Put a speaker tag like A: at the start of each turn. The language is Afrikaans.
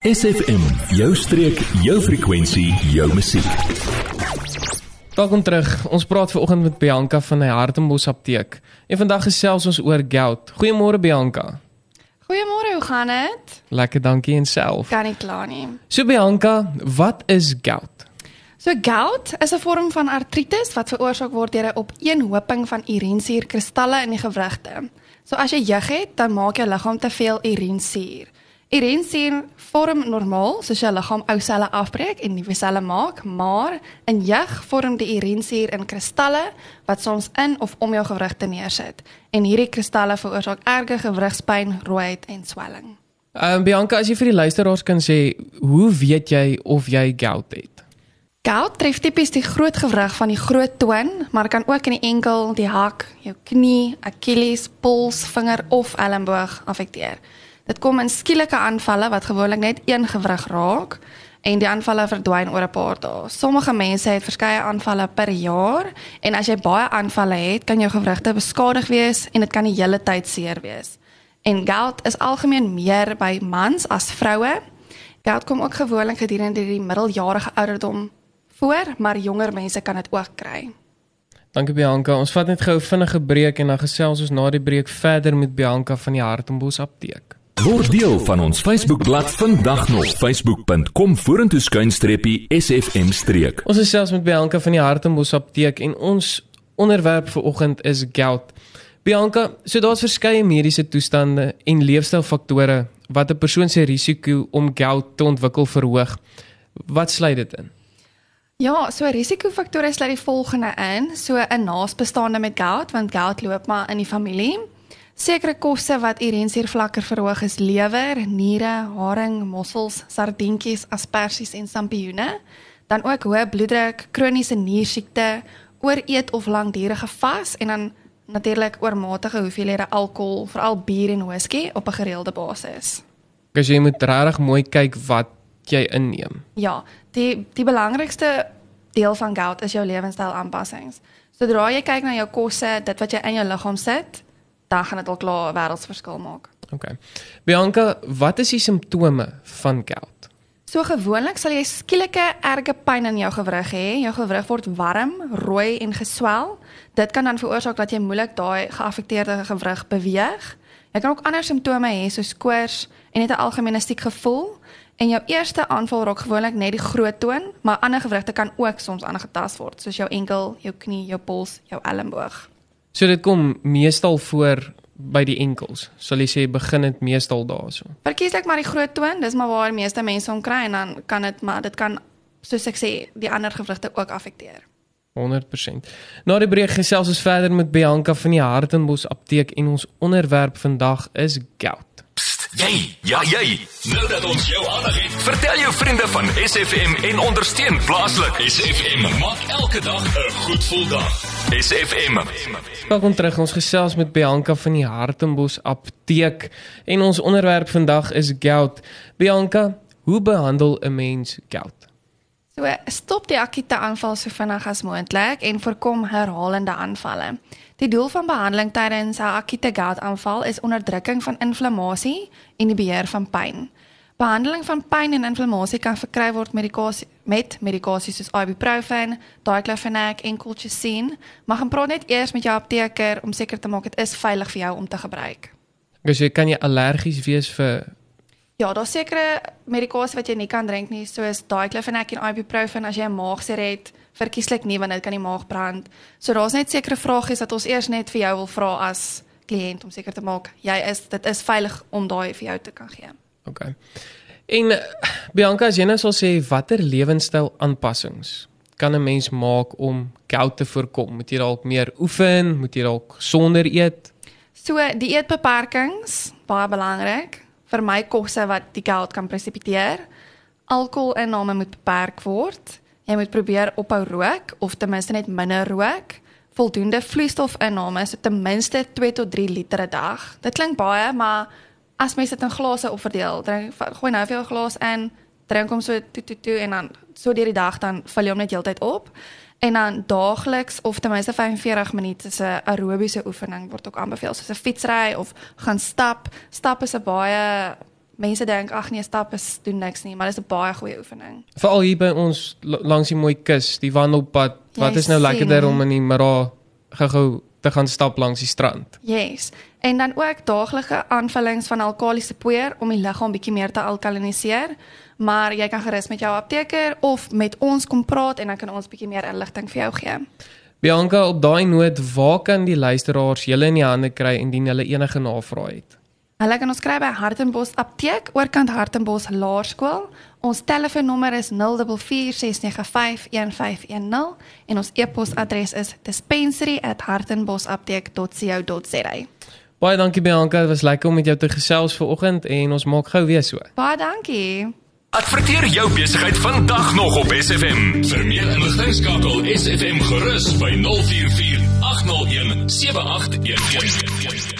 A: SFM, jou streek, jou frekwensie, jou musiek.
B: Welkom terug. Ons praat ver oggend met Bianca van die Hartenbos Apteek. En vandag gesels ons oor gout. Goeiemôre Bianca.
C: Goeiemôre, hoe gaan dit?
B: Lekker, dankie en self.
C: Kan nie kla nie.
B: So Bianca, wat is gout?
C: So gout is 'n vorm van artritis wat veroorsaak word deur 'n opeenhoping van urinesuurkristalle in die gewrigte. So as jy jeug het, dan maak jou liggaam te veel urinesuur. Urinesuur vorm normaal soos jou liggaam ou selle afbreek en nuwe selle maak, maar in jeug vorm die urinesuur in kristalle wat soms in of om jou gewrigte neersit. En hierdie kristalle veroorsaak erge gewrigspyn, rooiheid en swelling.
B: Ehm um, Bianca, as jy vir die luisteraars kan sê, hoe weet jy of jy gout het?
C: Gout tref tipies die groot gewrig van die groot toon, maar kan ook in die enkel, die hak, jou knie, Achilles, pols, vinger of elleboog affekteer. Dit kom in skielike aanvalle wat gewoonlik net een gewrig raak en die aanvalle verdwyn oor 'n paar dae. Sommige mense het verskeie aanvalle per jaar en as jy baie aanvalle het, kan jou gewrigte beskadig wees en dit kan die hele tyd seer wees. En gout is algemeen meer by mans as vroue. Gout kom ook gewoonlik gedurende die middeljarige ouderdom voor, maar jonger mense kan dit ook kry.
B: Dankie Bianca. Ons vat net gou vinnige breek en dan gesels ons na die breek verder met Bianca van die Hartenbos Apteek.
A: Word deel van ons Facebookblad vandag nog facebook.com vorentoe skuinstreepie sfm streek.
B: Ons is selfs met Bianca van die Hartenbos Apteek en ons onderwerp vir oggend is gout. Bianca, so daar's verskeie mediese toestande en leefstylfaktore wat 'n persoon se risiko om gout te ontwikkel verhoog. Wat sluit dit in?
C: Ja, so risikofaktore sluit die volgende in, so 'n naasbestaande met gout, want gout loop maar in die familie. Sekere kosse wat urinesuurvlakke verhoog is lewer, niere, haring, mossels, sardientjies, asperges en sampioene. Dan ook hoë bloeddruk, kroniese niersiekte, ooreet of langdurige vas en dan natuurlik oormatige hoeveelhede alkohol, veral bier en whisky op 'n gereelde basis.
B: As jy moet regtig mooi kyk wat jy inneem.
C: Ja, die die belangrikste deel van gout is jou lewenstyl aanpassings. Sodra jy kyk na jou kosse, dit wat jy in jou liggaam sit, dan gaan dit al klaar 'n wêreldsverskil maak.
B: OK. Bianca, wat is die simptome van gout?
C: So gewoonlik sal jy skielike erge pyn in jou gewrig hê. Jou gewrig word warm, rooi en geswel. Dit kan dan veroorsaak dat jy moeilik daai geaffekteerde gewrig beweeg. Jy kan ook ander simptome hê soos koors en net 'n algemene stiek gevoel. En jou eerste aanval raak gewoonlik net die groot toon, maar ander gewrigte kan ook soms aangetast word, soos jou enkel, jou knie, jou pols, jou elmboog.
B: So dit kom meestal voor by die enkels. Sal jy sê begin dit meestal daarso.
C: Verkieslik maar die groot toon, dis maar waar die meeste mense hom kry en dan kan dit maar dit kan soos ek sê die ander gewrigte ook affekteer.
B: 100%. Na die breek gesels ons verder met Bianca van die Hartenbos Apteek en ons onderwerp vandag is gout.
A: Jy, ja jy. Nou dat ons jou aandag het, vertel jou vriende van SFM en ondersteun plaaslik. SFM maak elke dag 'n goed gevoel dag. SFM.
B: Welkom terug. Ons gesels met Bianca van die Hartenbos Apteek en ons onderwerp vandag is gout. Bianca, hoe behandel 'n mens gout?
C: So stop die akute aanval so vinnig as moontlik en voorkom herhalende aanvalle. Die doel van behandeling tydens 'n akute goutaanval is onderdrukking van inflammasie en die beheer van pyn. Behandeling van pyn en inflammasie kan verkry word medikasie met medikasie soos ibuprofen, diclofenac en colchicine, maar gaan praat net eers met jou apteker om seker te maak dit is veilig vir jou om te gebruik.
B: Dus jy kan jy allergies wees vir
C: Ja, daar's sekere medikasie wat jy nie kan drink nie, soos diclofenac en ibuprofen as jy 'n maagseer het, verkieslik nie want dit kan die maag brand. So daar's net sekere vragies wat ons eers net vir jou wil vra as kliënt om seker te maak jy is dit is veilig om daai vir jou te kan gee.
B: OK. En Bianca, as jy nou sal sê watter lewenstyl aanpassings kan 'n mens maak om gout te voorkom? Moet jy dalk meer oefen? Moet jy dalk sonder eet?
C: So die eetbeperkings baie belangrik vir my kosse wat die gout kan presipiteer. Alkoholinname moet beperk word. Jy moet probeer ophou rook of ten minste net minder rook. Voldoende vloeistofinname, so ten minste 2 tot 3 liter 'n dag. Dit klink baie, maar as mens dit in glase opverdeel, drink gooi nou vir jou glas in, drink hom so toe toe toe en dan so deur die dag dan vul jy hom net heeltyd op. En dan daagliks of ten minste 45 minute se aerobiese oefening word ook aanbeveel, soos 'n fietsry of gaan stap. Stap is 'n baie mense dink ag nee, stap is doen niks nie, maar dit is 'n baie goeie oefening.
B: Veral hier by ons la- langs die mooi kus, die wandelpad. Wat
C: Jy
B: is nou lekkerder om in die middag gou-gou te gaan stap langs die strand.
C: Yes. En dan ook daaglikse aanvullings van alkaliese poeier om die liggaam bietjie meer te alkaliniseer. Maar jy kan gerus met jou apteker of met ons kom praat en dan kan ons bietjie meer inligting vir jou gee.
B: Bianca, op daai noot, waar kan die luisteraars julle in die hande kry indien hulle enige navrae het?
C: Hulle kan ons kry by Hartenbos Apteek, oorkant Hartenbos Laerskool. Ons telefoonnommer is 0446951510 en ons e-posadres is dispensary@hartenbosapteek.co.za.
B: Baie dankie Bianca, dit was lekker om met jou te gesels vanoggend en ons maak gou weer so.
C: Baie dankie.
A: Adverteer jou besigheid vandag nog op SFM. Vir meer inligting skakel SFM gerus by 044 801 7811.